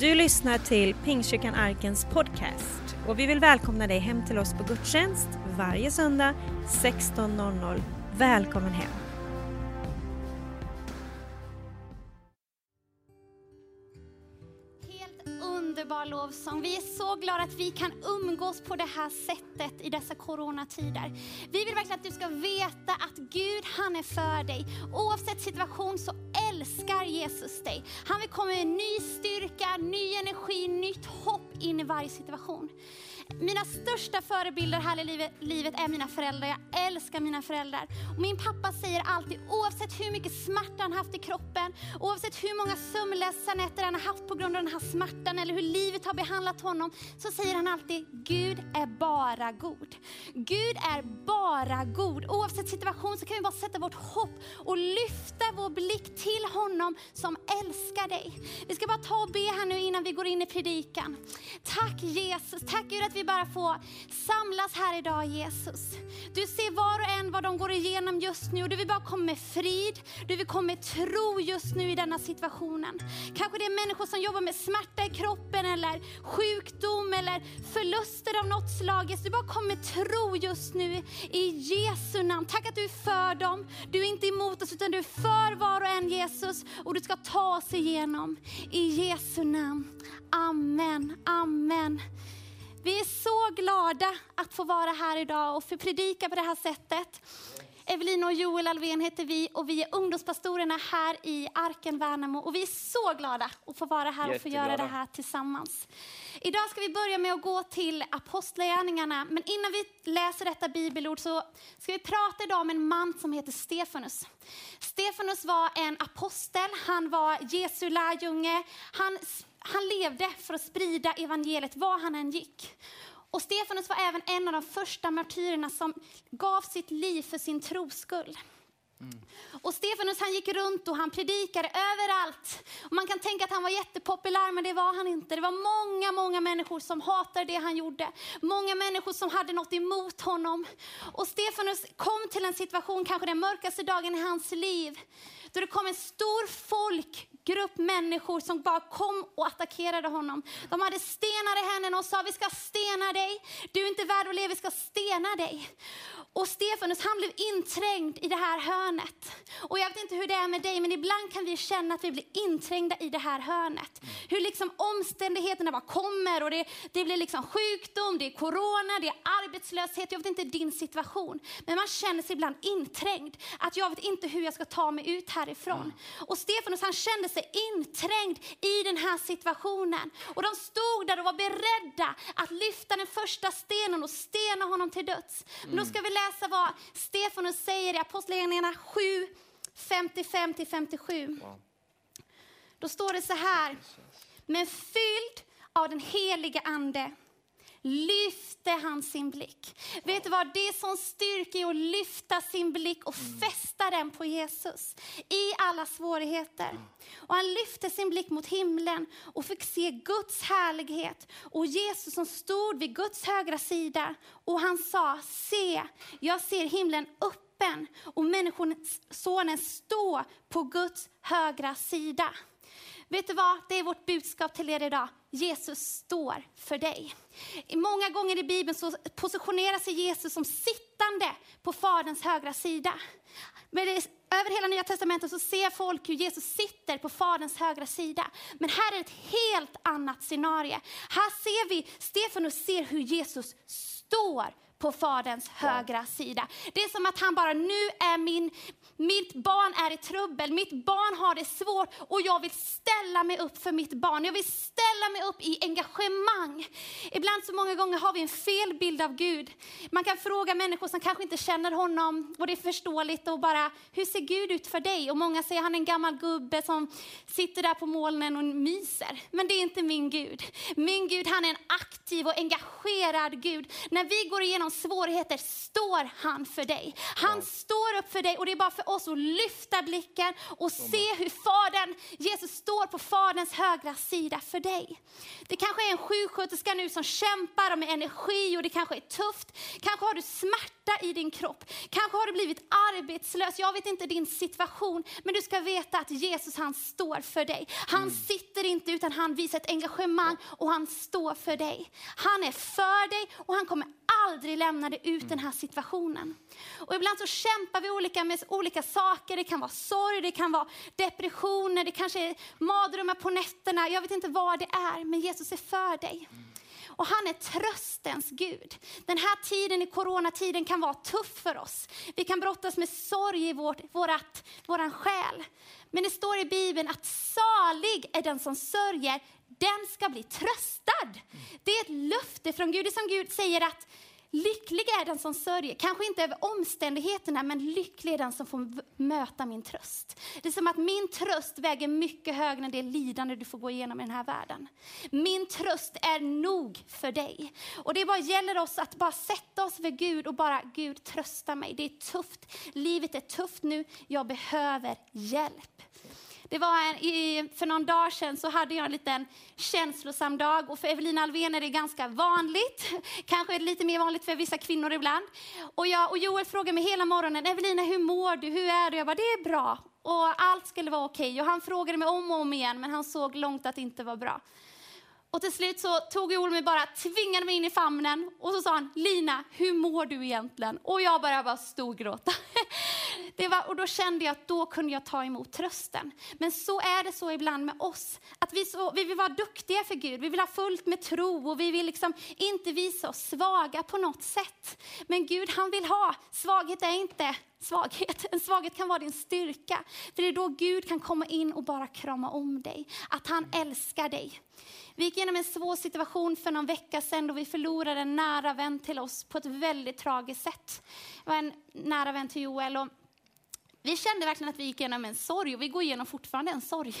Du lyssnar till Pingstkyrkan Arkens podcast och vi vill välkomna dig hem till oss på gudstjänst varje söndag 16.00. Välkommen hem! Helt underbar lovsång. Vi är så glada att vi kan umgås på det här sättet i dessa coronatider. Vi vill verkligen att du ska veta att Gud, han är för dig. Oavsett situation så älskar Jesus dig. Han vill komma med ny styrka, ny energi, nytt hopp in i varje situation. Mina största förebilder här i livet, är mina föräldrar. Jag älskar mina föräldrar. Och min pappa säger alltid, oavsett hur mycket smärta han haft i kroppen, oavsett hur många sömnlösa nätter han har haft på grund av den här smärtan eller hur livet har behandlat honom, så säger han alltid, Gud är bara god. Gud är bara god. Oavsett situation så kan vi bara sätta vårt hopp och lyfta vår blick till honom som älskar dig. Vi ska bara ta och be här nu innan vi går in i predikan. Tack Jesus, tack Gud att vi vi bara får samlas här idag Jesus. Du ser var och en vad de går igenom just nu och du vill bara komma med frid, du vill komma med tro just nu i denna situationen. Kanske det är människor som jobbar med smärta i kroppen eller sjukdom eller förluster av något slag. Jesus, du bara kommer med tro just nu i Jesu namn. Tack att du är för dem. Du är inte emot oss utan du är för var och en Jesus och du ska ta oss igenom. I Jesu namn. Amen, amen. Vi är så glada att få vara här idag och få predika på det här sättet. Evelina och Joel Alvén heter vi och vi är ungdomspastorerna här i Arken Värnamo. Och vi är så glada att få vara här och få göra det här tillsammans. Idag ska vi börja med att gå till Apostlagärningarna. Men innan vi läser detta bibelord så ska vi prata idag om en man som heter Stefanus. Stefanus var en apostel, han var Jesu lärjunge. Han, han levde för att sprida evangeliet var han än gick. Och Stefanus var även en av de första martyrerna som gav sitt liv för sin tros skull. Mm. Och Stefanus han gick runt och han predikade överallt. Och man kan tänka att han var jättepopulär, men det var han inte. Det var många, många människor som hatade det han gjorde. Många människor som hade något emot honom. Och Stefanus kom till en situation, kanske den mörkaste dagen i hans liv, då det kom en stor folkgrupp människor som bara kom och attackerade honom. De hade stenar i händerna och sa vi ska stena dig. Du är inte värd att leva, vi ska stena dig. Och Stefanus han blev inträngd i det här hörnet. Och jag vet inte hur det är med dig, men ibland kan vi känna att vi blir inträngda i det här hörnet. Hur liksom omständigheterna bara kommer och det, det blir liksom sjukdom, det är corona, det är arbetslöshet. Jag vet inte din situation, men man känner sig ibland inträngd. Att jag vet inte hur jag ska ta mig ut härifrån. Mm. Och Stefanus han kände sig inträngd i den här situationen. Och de stod där och var beredda att lyfta den första stenen och stena honom till döds. Men då ska vi läsa vad Stefanus säger i Apostlagärningarna 7, 55-57. Wow. Då står det så här. Men fylld av den heliga ande lyfte han sin blick. Vet du vad, det är sån styrka i att lyfta sin blick och mm. fästa den på Jesus i alla svårigheter. Och han lyfte sin blick mot himlen och fick se Guds härlighet och Jesus som stod vid Guds högra sida och han sa, se, jag ser himlen öppen och människosonen stå på Guds högra sida. Vet du vad? Det är vårt budskap till er idag. Jesus står för dig. Många gånger i Bibeln så positionerar sig Jesus som sittande på Faderns högra sida. Men det, över hela Nya Testamentet så ser folk hur Jesus sitter på Faderns högra sida. Men här är ett helt annat scenario. Här ser vi, Stefanus ser hur Jesus står på Faderns högra sida. Det är som att han bara, nu är min, mitt barn är i trubbel, mitt barn har det svårt och jag vill ställa mig upp för mitt barn. Jag vill ställa mig upp i engagemang. Ibland så många gånger har vi en fel bild av Gud. Man kan fråga människor som kanske inte känner honom och det är förståeligt och bara, hur ser Gud ut för dig? Och många säger han är en gammal gubbe som sitter där på molnen och myser. Men det är inte min Gud. Min Gud han är en aktiv och engagerad Gud. När vi går igenom svårigheter står han för dig. Han ja. står upp för dig och det är bara för oss att lyfta blicken och se hur Fadern, Jesus står står på Faderns högra sida för dig. Det kanske är en sjuksköterska nu som kämpar med energi och det kanske är tufft. Kanske har du smärta i din kropp. Kanske har du blivit arbetslös. Jag vet inte din situation, men du ska veta att Jesus han står för dig. Han mm. sitter inte utan han visar ett engagemang och han står för dig. Han är för dig och han kommer aldrig lämnade ut den här situationen. Och ibland så kämpar vi olika med olika saker. Det kan vara sorg, det kan vara depressioner, det kanske är mardrömmar på nätterna. Jag vet inte vad det är, men Jesus är för dig. Och han är tröstens Gud. Den här tiden i coronatiden kan vara tuff för oss. Vi kan brottas med sorg i vårt, vårat, våran själ. Men det står i Bibeln att salig är den som sörjer, den ska bli tröstad. Det är ett löfte från Gud. Det är som Gud säger att Lycklig är den som sörjer, kanske inte över omständigheterna, men lycklig är den som får möta min tröst. Det är som att min tröst väger mycket högre än det lidande du får gå igenom i den här världen. Min tröst är nog för dig. Och det bara gäller oss att bara sätta oss vid Gud och bara, Gud trösta mig. Det är tufft, livet är tufft nu, jag behöver hjälp. Det var en, i, för någon dag sedan så hade jag en liten känslosam dag och för Evelina Alvén är det ganska vanligt. Kanske lite mer vanligt för vissa kvinnor ibland. Och, jag, och Joel frågade mig hela morgonen, Evelina hur mår du, hur är du? Jag bara, det är bra. Och allt skulle vara okej. Okay. Och han frågade mig om och om igen, men han såg långt att det inte var bra. Och till slut så tog Joel mig bara, tvingade mig in i famnen och så sa han, Lina, hur mår du egentligen? Och jag började bara storgråta. Det var, och då kände jag att då kunde jag ta emot trösten. Men så är det så ibland med oss, att vi, så, vi vill vara duktiga för Gud, vi vill ha fullt med tro och vi vill liksom inte visa oss svaga på något sätt. Men Gud han vill ha, svaghet är inte svaghet. En svaghet kan vara din styrka. För det är då Gud kan komma in och bara krama om dig. Att han älskar dig. Vi gick igenom en svår situation för någon vecka sedan då vi förlorade en nära vän till oss på ett väldigt tragiskt sätt. Det var en nära vän till Joel. Och vi kände verkligen att vi gick igenom en sorg och vi går igenom fortfarande en sorg.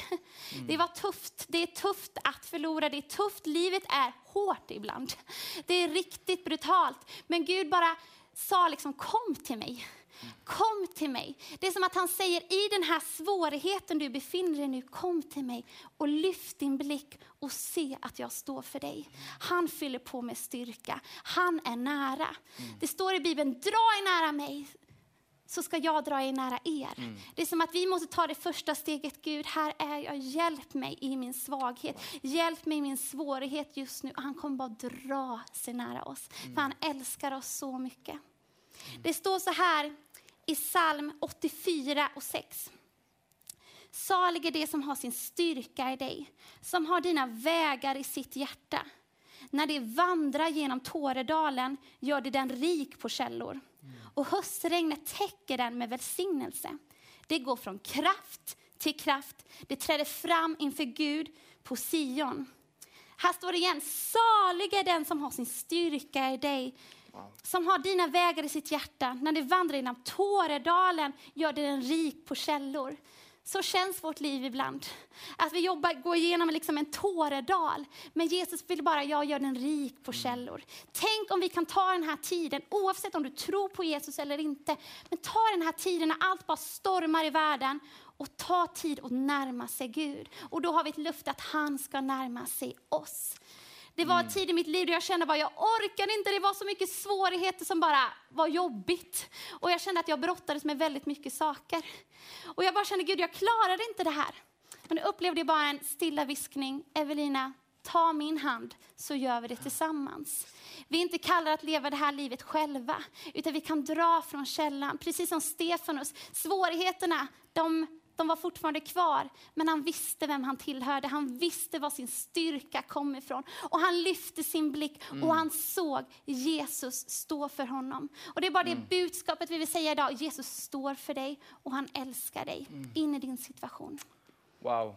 Mm. Det var tufft. Det är tufft att förlora. Det är tufft. Livet är hårt ibland. Det är riktigt brutalt. Men Gud bara sa liksom kom till mig. Kom till mig. Det är som att han säger i den här svårigheten du befinner dig nu, kom till mig och lyft din blick och se att jag står för dig. Han fyller på med styrka. Han är nära. Mm. Det står i Bibeln, dra er nära mig så ska jag dra er nära er. Mm. Det är som att vi måste ta det första steget. Gud, här är jag. Hjälp mig i min svaghet. Hjälp mig i min svårighet just nu. Och han kommer bara dra sig nära oss. Mm. För han älskar oss så mycket. Det står så här i psalm 84 och 6. Salig är det som har sin styrka i dig, som har dina vägar i sitt hjärta. När det vandrar genom Tåredalen gör det den rik på källor och höstregnet täcker den med välsignelse. Det går från kraft till kraft. Det träder fram inför Gud på Sion. Här står det igen, salig är den som har sin styrka i dig, som har dina vägar i sitt hjärta. När det vandrar genom Tåredalen gör det den rik på källor. Så känns vårt liv ibland. Att vi jobbar, går igenom liksom en tåredal. Men Jesus vill bara, jag gör den rik på källor. Tänk om vi kan ta den här tiden, oavsett om du tror på Jesus eller inte. Men ta den här tiden när allt bara stormar i världen och ta tid att närma sig Gud. Och då har vi ett löfte att han ska närma sig oss. Det var en mm. tid i mitt liv där jag kände att jag orkade inte. Det var så mycket svårigheter som bara var jobbigt. Och jag kände att jag brottades med väldigt mycket saker. Och jag bara kände, Gud jag klarade inte det här. Men då upplevde jag bara en stilla viskning. Evelina, ta min hand så gör vi det tillsammans. Vi är inte kallade att leva det här livet själva, utan vi kan dra från källan. Precis som Stefanus, svårigheterna, de de var fortfarande kvar, men han visste vem han tillhörde. Han visste var sin styrka kom ifrån. Och han lyfte sin blick mm. och han såg Jesus stå för honom. Och det är bara mm. det budskapet vi vill säga idag. Jesus står för dig och han älskar dig mm. in i din situation. Wow,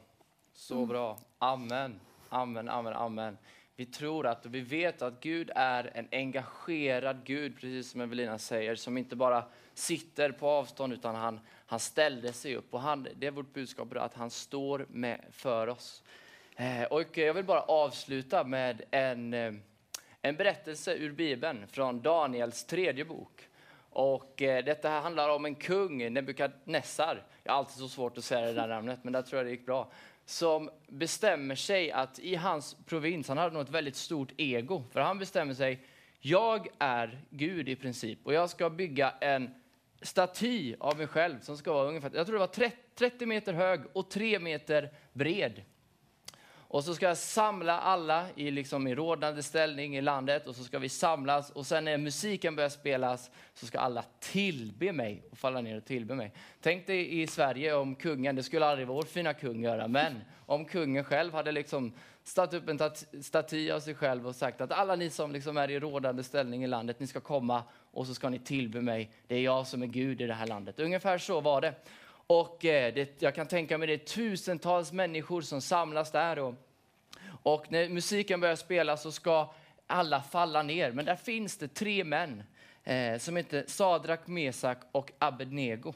så mm. bra. Amen, amen, amen, amen. Vi tror att och vi vet att Gud är en engagerad Gud, precis som Evelina säger, som inte bara sitter på avstånd utan han, han ställde sig upp. Och han, det är vårt budskap, idag, att han står med för oss. Eh, och jag vill bara avsluta med en, eh, en berättelse ur Bibeln från Daniels tredje bok. Och eh, detta här handlar om en kung, Nebukadnessar. Jag har alltid så svårt att säga det där namnet, men där tror jag det gick bra. Som bestämmer sig att i hans provins, han hade nog ett väldigt stort ego, för han bestämmer sig, jag är Gud i princip och jag ska bygga en staty av mig själv som ska vara ungefär, jag tror det var 30, 30 meter hög och 3 meter bred. Och så ska jag samla alla i, liksom, i rådande ställning i landet och så ska vi samlas och sen när musiken börjar spelas så ska alla tillbe mig och falla ner och tillbe mig. Tänk dig i Sverige om kungen, det skulle aldrig vår fina kung göra, men om kungen själv hade liksom satt upp en staty av sig själv och sagt att alla ni som liksom är i rådande ställning i landet, ni ska komma och så ska ni tillbe mig. Det är jag som är Gud i det här landet. Ungefär så var det. Och eh, det, jag kan tänka mig det är tusentals människor som samlas där. Och, och när musiken börjar spela så ska alla falla ner. Men där finns det tre män eh, som heter Sadrak, Mesak och Abednego.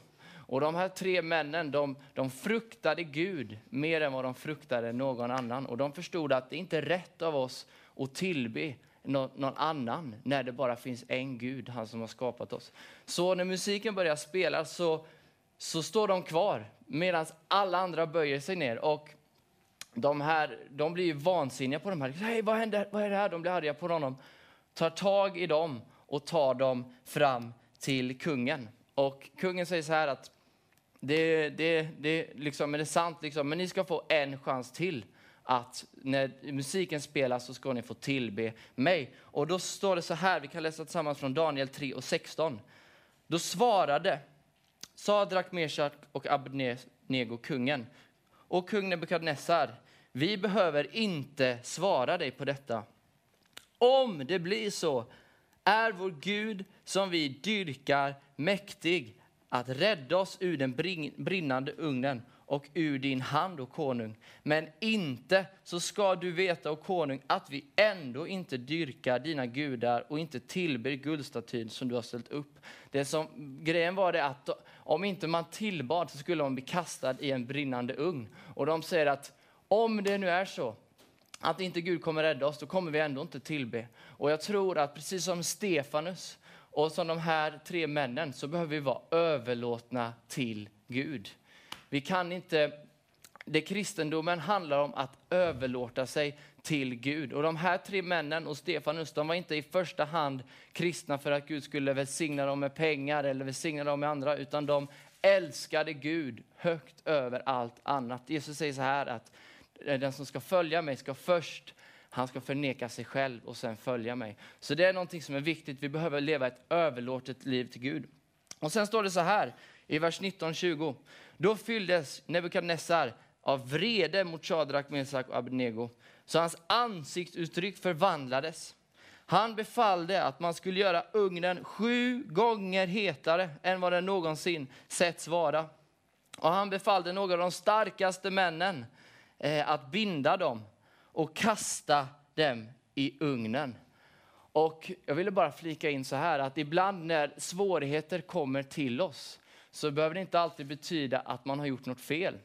Och de här tre männen, de, de fruktade Gud mer än vad de fruktade någon annan. Och de förstod att det inte är rätt av oss att tillbe någon, någon annan när det bara finns en Gud, han som har skapat oss. Så när musiken börjar spela så så står de kvar medan alla andra böjer sig ner. Och de, här, de blir vansinniga på de här. Hey, vad, händer? vad är det här? De blir arga på honom. Tar tag i dem och tar dem fram till kungen. Och kungen säger så här att det, det, det, liksom, är det sant, liksom, men ni ska få en chans till att när musiken spelas så ska ni få tillbe mig. Och då står det så här, vi kan läsa tillsammans från Daniel 3 och 16. Då svarade Sadrak, Meshach och Abednego kungen. Och kung Nebukadnessar, vi behöver inte svara dig på detta. Om det blir så är vår Gud som vi dyrkar mäktig att rädda oss ur den brinnande ugnen och ur din hand, o konung. Men inte så ska du veta, o konung, att vi ändå inte dyrkar dina gudar och inte tillber guldstatyn som du har ställt upp. Det som, grejen var det att om inte man tillbad så skulle man bli kastad i en brinnande ugn. Och de säger att om det nu är så att inte Gud kommer rädda oss, då kommer vi ändå inte tillbe. Och jag tror att precis som Stefanus och som de här tre männen så behöver vi vara överlåtna till Gud. Vi kan inte, det kristendomen handlar om att överlåta sig till Gud. Och de här tre männen och Stefanus, de var inte i första hand kristna för att Gud skulle välsigna dem med pengar eller välsigna dem med andra, utan de älskade Gud högt över allt annat. Jesus säger så här att eh, den som ska följa mig ska först han ska förneka sig själv och sen följa mig. Så det är någonting som är viktigt. Vi behöver leva ett överlåtet liv till Gud. Och sen står det så här i vers 19-20. Då fylldes Nebukadnessar av vrede mot Shadrak, Mesak och Abednego, så hans ansiktsuttryck förvandlades. Han befallde att man skulle göra ugnen sju gånger hetare än vad den någonsin setts vara. Och han befallde några av de starkaste männen eh, att binda dem och kasta dem i ugnen. Och jag ville bara flika in så här att ibland när svårigheter kommer till oss så behöver det inte alltid betyda att man har gjort något fel.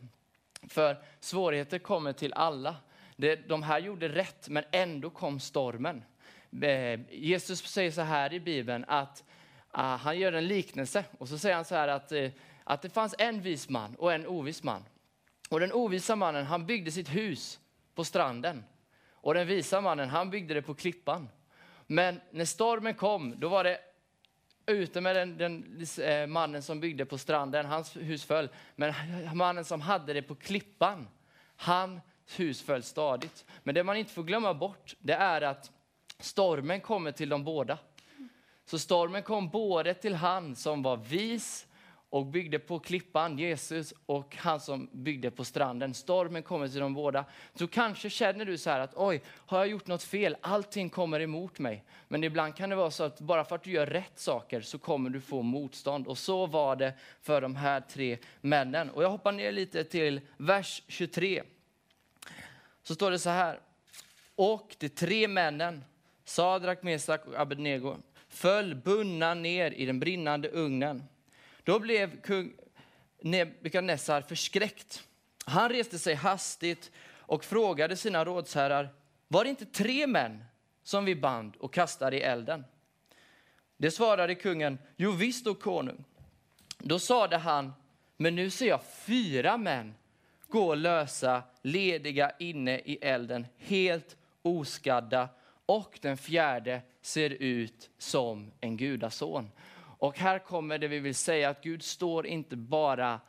För svårigheter kommer till alla. de här gjorde rätt, men ändå kom stormen. Eh, Jesus säger så här i Bibeln att ah, han gör en liknelse och så säger han så här att, eh, att det fanns en vis man och en ovis man. Och den ovisa mannen han byggde sitt hus på stranden och den visa mannen han byggde det på klippan. Men när stormen kom, då var det ute med den, den eh, mannen som byggde på stranden, hans hus föll. Men mannen som hade det på klippan, hans hus föll stadigt. Men det man inte får glömma bort, det är att stormen kommer till de båda. Så stormen kom både till han som var vis och byggde på klippan, Jesus, och han som byggde på stranden. Stormen kommer till dem båda. Så kanske känner du så här att oj, har jag gjort något fel? Allting kommer emot mig. Men ibland kan det vara så att bara för att du gör rätt saker så kommer du få motstånd. Och så var det för de här tre männen. Och jag hoppar ner lite till vers 23. Så står det så här. Och de tre männen, Sadrak, Mesak och Abednego, föll bundna ner i den brinnande ugnen. Då blev kung Nebukadnessar förskräckt. Han reste sig hastigt och frågade sina rådsherrar, var det inte tre män som vi band och kastade i elden? Det svarade kungen, jo visst, o konung. Då sade han, men nu ser jag fyra män gå lösa, lediga inne i elden, helt oskadda. Och den fjärde ser ut som en gudason. Och här kommer det vi vill säga, att Gud står inte bara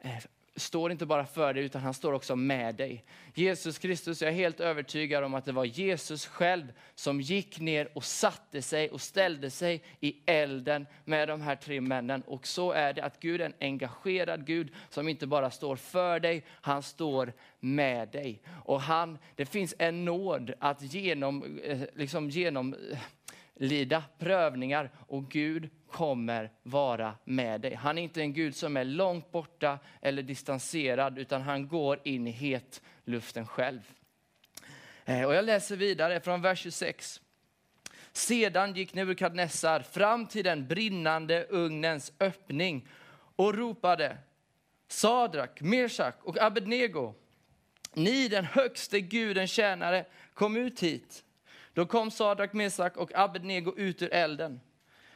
eh, står inte bara för dig, utan han står också med dig. Jesus Kristus, jag är helt övertygad om att det var Jesus själv som gick ner och satte sig och ställde sig i elden med de här tre männen. Och så är det att Gud är en engagerad Gud som inte bara står för dig, han står med dig. Och han, det finns en nåd att genom, eh, liksom genom eh, lida prövningar och Gud kommer vara med dig. Han är inte en Gud som är långt borta eller distanserad utan han går in i hetluften själv. Eh, och jag läser vidare från vers 26. Sedan gick Nebukadnessar fram till den brinnande ugnens öppning och ropade Sadrak, Meshach och Abednego, ni den högste guden tjänare, kom ut hit. Då kom Sadrak, Mesak och Abednego ut ur elden.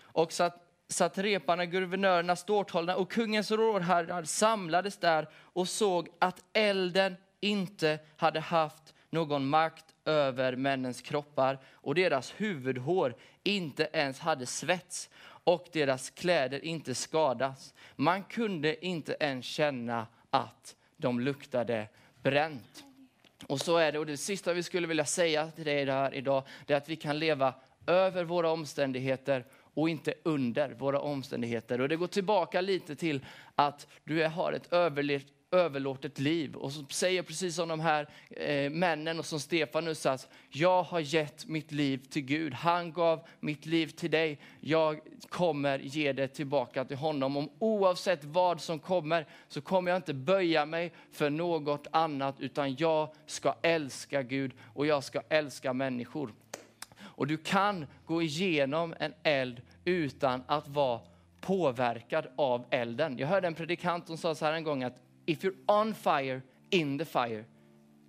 Och satt, satt reparna, guvernörerna, ståthållarna och kungens rådherrar samlades där och såg att elden inte hade haft någon makt över männens kroppar och deras huvudhår inte ens hade svets och deras kläder inte skadats. Man kunde inte ens känna att de luktade bränt. Och så är det. Och det sista vi skulle vilja säga till dig här idag, det är att vi kan leva över våra omständigheter och inte under våra omständigheter. Och det går tillbaka lite till att du har ett överlevt överlåtet liv. Och så säger precis som de här eh, männen och som Stefanus sa, jag har gett mitt liv till Gud. Han gav mitt liv till dig. Jag kommer ge det tillbaka till honom. Om oavsett vad som kommer så kommer jag inte böja mig för något annat utan jag ska älska Gud och jag ska älska människor. Och du kan gå igenom en eld utan att vara påverkad av elden. Jag hörde en predikant som sa så här en gång att if you're on fire, in the fire,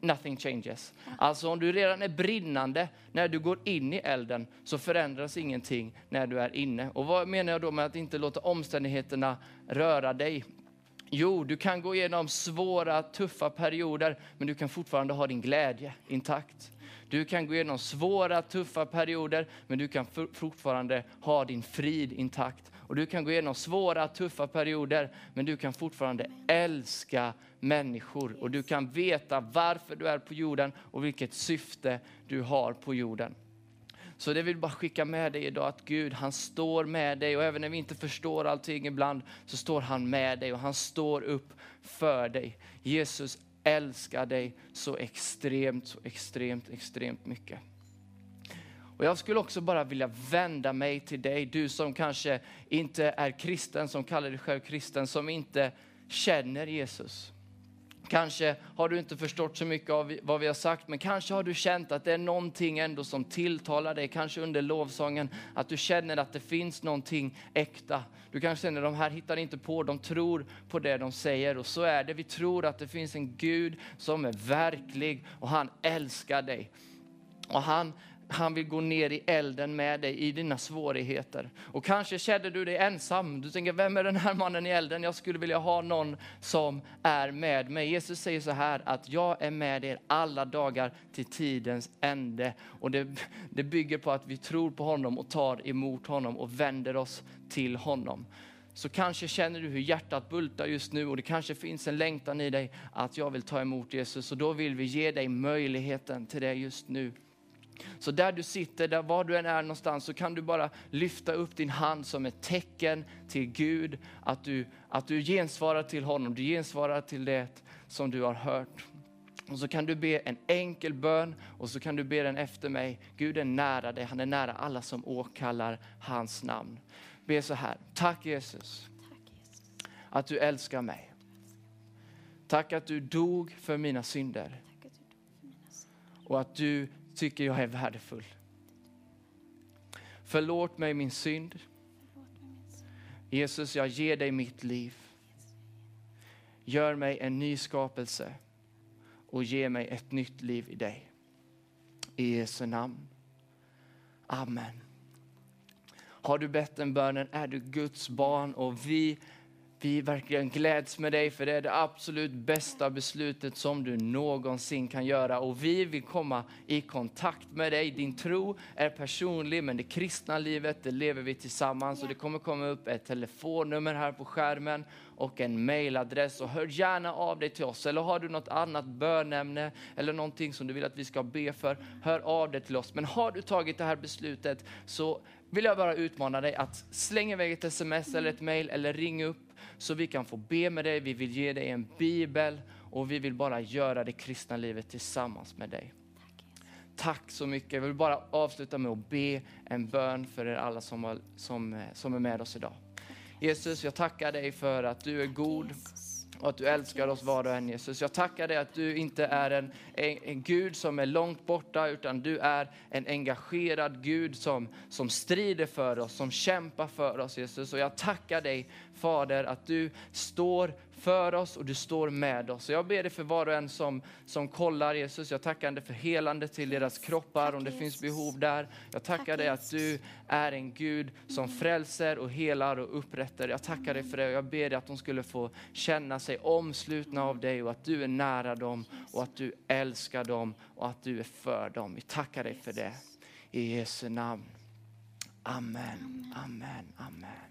nothing changes. Alltså om du redan är brinnande när du går in i elden så förändras ingenting när du är inne. Och vad menar jag då med att inte låta omständigheterna röra dig? Jo, du kan gå igenom svåra, tuffa perioder, men du kan fortfarande ha din glädje intakt. Du kan gå igenom svåra, tuffa perioder, men du kan fortfarande ha din frid intakt. Och du kan gå igenom svåra, tuffa perioder, men du kan fortfarande älska människor. Och du kan veta varför du är på jorden och vilket syfte du har på jorden. Så det vill bara skicka med dig idag att Gud han står med dig och även när vi inte förstår allting ibland så står han med dig och han står upp för dig. Jesus älskar dig så extremt, så extremt, extremt mycket. Och jag skulle också bara vilja vända mig till dig, du som kanske inte är kristen, som kallar dig själv kristen, som inte känner Jesus. Kanske har du inte förstått så mycket av vad vi har sagt, men kanske har du känt att det är någonting ändå som tilltalar dig, kanske under lovsången, att du känner att det finns någonting äkta. Du kanske känner att de här hittar inte på, de tror på det de säger och så är det. Vi tror att det finns en Gud som är verklig och han älskar dig. Och han han vill gå ner i elden med dig i dina svårigheter. Och kanske känner du dig ensam. Du tänker, vem är den här mannen i elden? Jag skulle vilja ha någon som är med mig. Jesus säger så här att jag är med er alla dagar till tidens ände. Och det, det bygger på att vi tror på honom och tar emot honom och vänder oss till honom så kanske känner du hur hjärtat bultar just nu och det kanske finns en längtan i dig att jag vill ta emot Jesus och då vill vi ge dig möjligheten till det just nu. Så där du sitter, där var du än är någonstans, så kan du bara lyfta upp din hand som ett tecken till Gud, att du, att du gensvarar till honom, du gensvarar till det som du har hört. Och så kan du be en enkel bön och så kan du be den efter mig. Gud är nära dig, han är nära alla som åkallar hans namn. Be så här, tack Jesus, att du älskar mig. Tack att du dog för mina synder. Och att du tycker jag är värdefull. Förlåt mig min synd. Jesus, jag ger dig mitt liv. Gör mig en ny skapelse och ge mig ett nytt liv i dig. I Jesu namn. Amen. Har du bett den bönen är du Guds barn och vi vi verkligen gläds med dig för det är det absolut bästa beslutet som du någonsin kan göra. Och vi vill komma i kontakt med dig. Din tro är personlig men det kristna livet det lever vi tillsammans. Och det kommer komma upp ett telefonnummer här på skärmen och en mailadress. Och hör gärna av dig till oss. Eller har du något annat bönämne eller någonting som du vill att vi ska be för, hör av dig till oss. Men har du tagit det här beslutet så vill jag bara utmana dig att slänga iväg ett sms eller ett mail eller ring upp så vi kan få be med dig. Vi vill ge dig en bibel och vi vill bara göra det kristna livet tillsammans med dig. Tack så mycket. Jag vill bara avsluta med att be en bön för er alla som, som, eh, som är med oss idag. Jesus, jag tackar dig för att du är god och att du älskar oss var och en Jesus. Jag tackar dig att du inte är en, en, en, Gud som är långt borta utan du är en engagerad Gud som, som strider för oss, som kämpar för oss Jesus. Och jag tackar dig Fader att du står för oss och du står med oss. jag ber dig för var och en som, som kollar Jesus. Jag tackar dig för helande till deras kroppar om det finns behov där. Jag tackar dig att du är en Gud som frälser och helar och upprättar. Jag tackar dig för det och jag ber dig att de skulle få känna sig omslutna av dig och att du är nära dem och att du älskar dem och att du är för dem. Vi tackar dig för det. I Jesu namn. Amen, amen, amen.